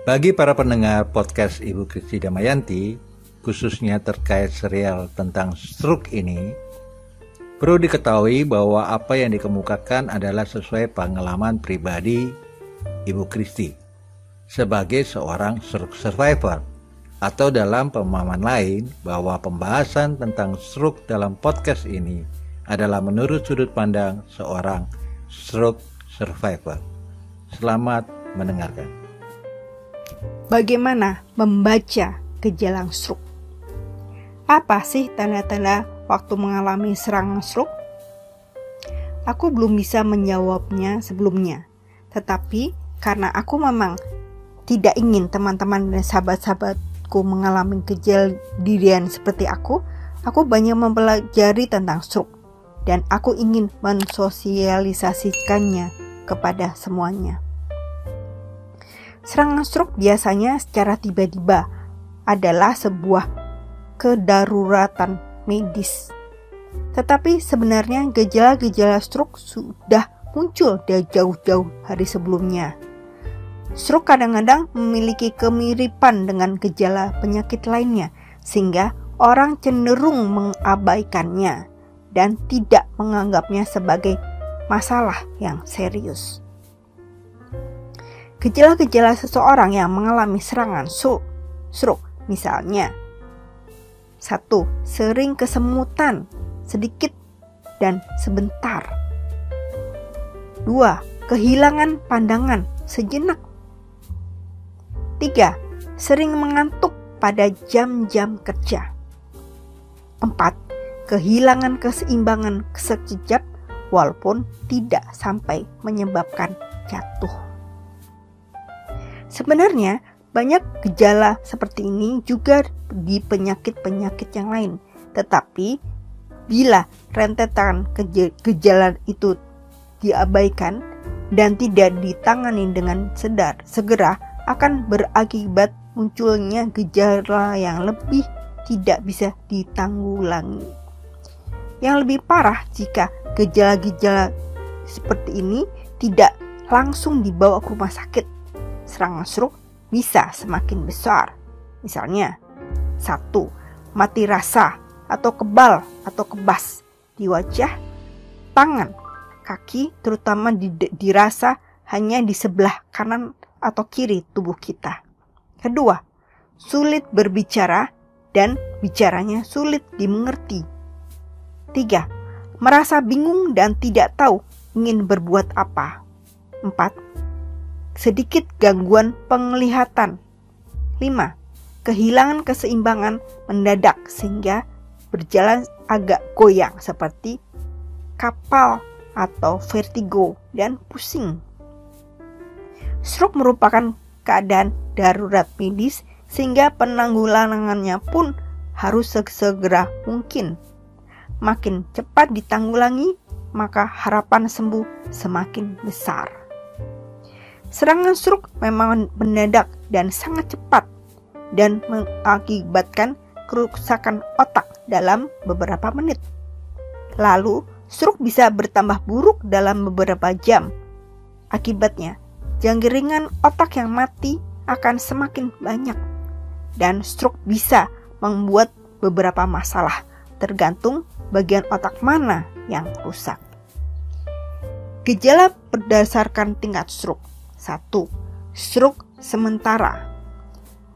Bagi para pendengar podcast Ibu Kristi Damayanti, khususnya terkait serial tentang stroke ini, perlu diketahui bahwa apa yang dikemukakan adalah sesuai pengalaman pribadi Ibu Kristi sebagai seorang stroke survivor atau dalam pemahaman lain bahwa pembahasan tentang stroke dalam podcast ini adalah menurut sudut pandang seorang stroke survivor. Selamat mendengarkan. Bagaimana membaca gejala stroke? Apa sih tanda-tanda waktu mengalami serangan stroke? Aku belum bisa menjawabnya sebelumnya, tetapi karena aku memang tidak ingin teman-teman dan sahabat-sahabatku mengalami kejadian seperti aku, aku banyak mempelajari tentang stroke dan aku ingin mensosialisasikannya kepada semuanya. Serangan stroke biasanya secara tiba-tiba adalah sebuah kedaruratan medis. Tetapi sebenarnya gejala-gejala stroke sudah muncul dari jauh-jauh hari sebelumnya. Stroke kadang-kadang memiliki kemiripan dengan gejala penyakit lainnya, sehingga orang cenderung mengabaikannya dan tidak menganggapnya sebagai masalah yang serius. Gejala-gejala seseorang yang mengalami serangan stroke, misalnya satu, sering kesemutan, sedikit dan sebentar. Dua, kehilangan pandangan sejenak. Tiga, sering mengantuk pada jam-jam kerja. Empat, kehilangan keseimbangan sekejap walaupun tidak sampai menyebabkan jatuh. Sebenarnya, banyak gejala seperti ini juga di penyakit-penyakit yang lain. Tetapi, bila rentetan gejala itu diabaikan dan tidak ditangani dengan sedar, segera akan berakibat munculnya gejala yang lebih tidak bisa ditanggulangi. Yang lebih parah jika gejala-gejala seperti ini tidak langsung dibawa ke rumah sakit serangan stroke bisa semakin besar. Misalnya, satu, mati rasa atau kebal atau kebas di wajah, tangan, kaki, terutama di, dirasa hanya di sebelah kanan atau kiri tubuh kita. Kedua, sulit berbicara dan bicaranya sulit dimengerti. Tiga, merasa bingung dan tidak tahu ingin berbuat apa. Empat, sedikit gangguan penglihatan. 5. Kehilangan keseimbangan mendadak sehingga berjalan agak goyang seperti kapal atau vertigo dan pusing. Stroke merupakan keadaan darurat medis sehingga penanggulangannya pun harus segera mungkin. Makin cepat ditanggulangi, maka harapan sembuh semakin besar. Serangan stroke memang mendadak dan sangat cepat dan mengakibatkan kerusakan otak dalam beberapa menit. Lalu, stroke bisa bertambah buruk dalam beberapa jam. Akibatnya, jangkringan otak yang mati akan semakin banyak dan stroke bisa membuat beberapa masalah tergantung bagian otak mana yang rusak. Gejala berdasarkan tingkat stroke 1. Stroke sementara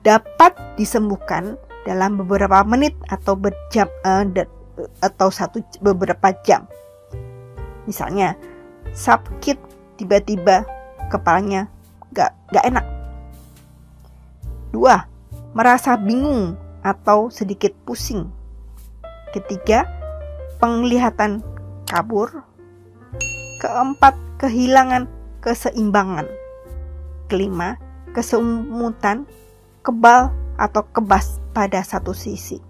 dapat disembuhkan dalam beberapa menit atau berjam uh, atau satu beberapa jam. Misalnya sakit tiba-tiba kepalanya gak, gak enak. Dua, merasa bingung atau sedikit pusing. Ketiga, penglihatan kabur. Keempat, kehilangan keseimbangan. Kelima, kesemutan, kebal atau kebas pada satu sisi.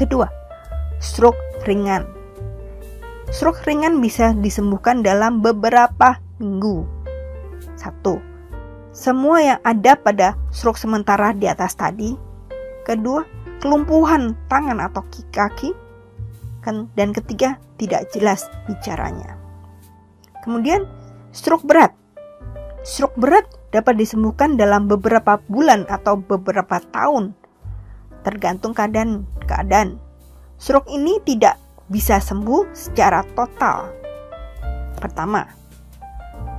Kedua, stroke ringan. Stroke ringan bisa disembuhkan dalam beberapa minggu. Satu, semua yang ada pada stroke sementara di atas tadi. Kedua, kelumpuhan tangan atau kaki. Dan ketiga, tidak jelas bicaranya. Kemudian, stroke berat Stroke berat dapat disembuhkan dalam beberapa bulan atau beberapa tahun, tergantung keadaan. keadaan. Stroke ini tidak bisa sembuh secara total. Pertama,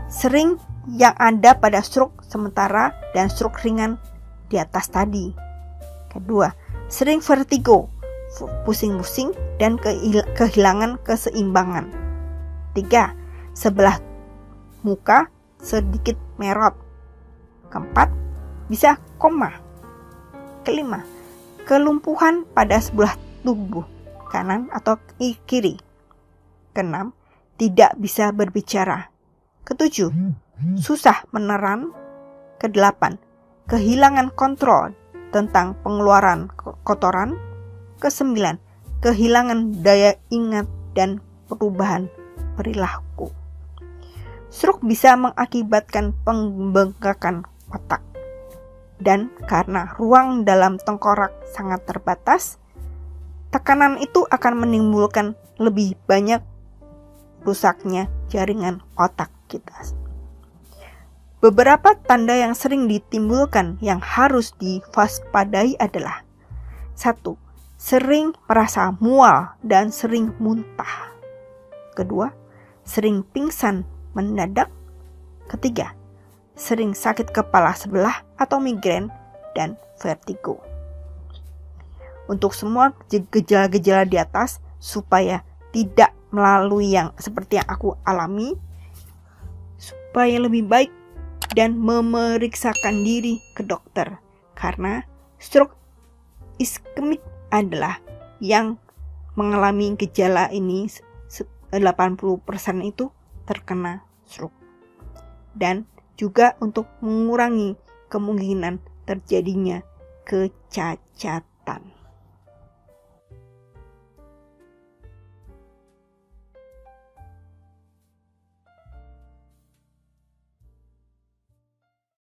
sering yang ada pada stroke sementara dan stroke ringan di atas tadi. Kedua, sering vertigo, pusing-pusing dan kehilangan keseimbangan. Tiga, sebelah muka sedikit merot. Keempat, bisa koma. Kelima, kelumpuhan pada sebelah tubuh kanan atau kiri. Keenam, tidak bisa berbicara. Ketujuh, susah meneran. Kedelapan, kehilangan kontrol tentang pengeluaran kotoran. Kesembilan, kehilangan daya ingat dan perubahan perilaku. Stroke bisa mengakibatkan pembengkakan otak. Dan karena ruang dalam tengkorak sangat terbatas, tekanan itu akan menimbulkan lebih banyak rusaknya jaringan otak kita. Beberapa tanda yang sering ditimbulkan yang harus diwaspadai adalah satu, sering merasa mual dan sering muntah. Kedua, sering pingsan mendadak. Ketiga, sering sakit kepala sebelah atau migrain dan vertigo. Untuk semua gejala-gejala di atas supaya tidak melalui yang seperti yang aku alami supaya lebih baik dan memeriksakan diri ke dokter karena stroke iskemik adalah yang mengalami gejala ini 80% itu terkena stroke dan juga untuk mengurangi kemungkinan terjadinya kecacatan.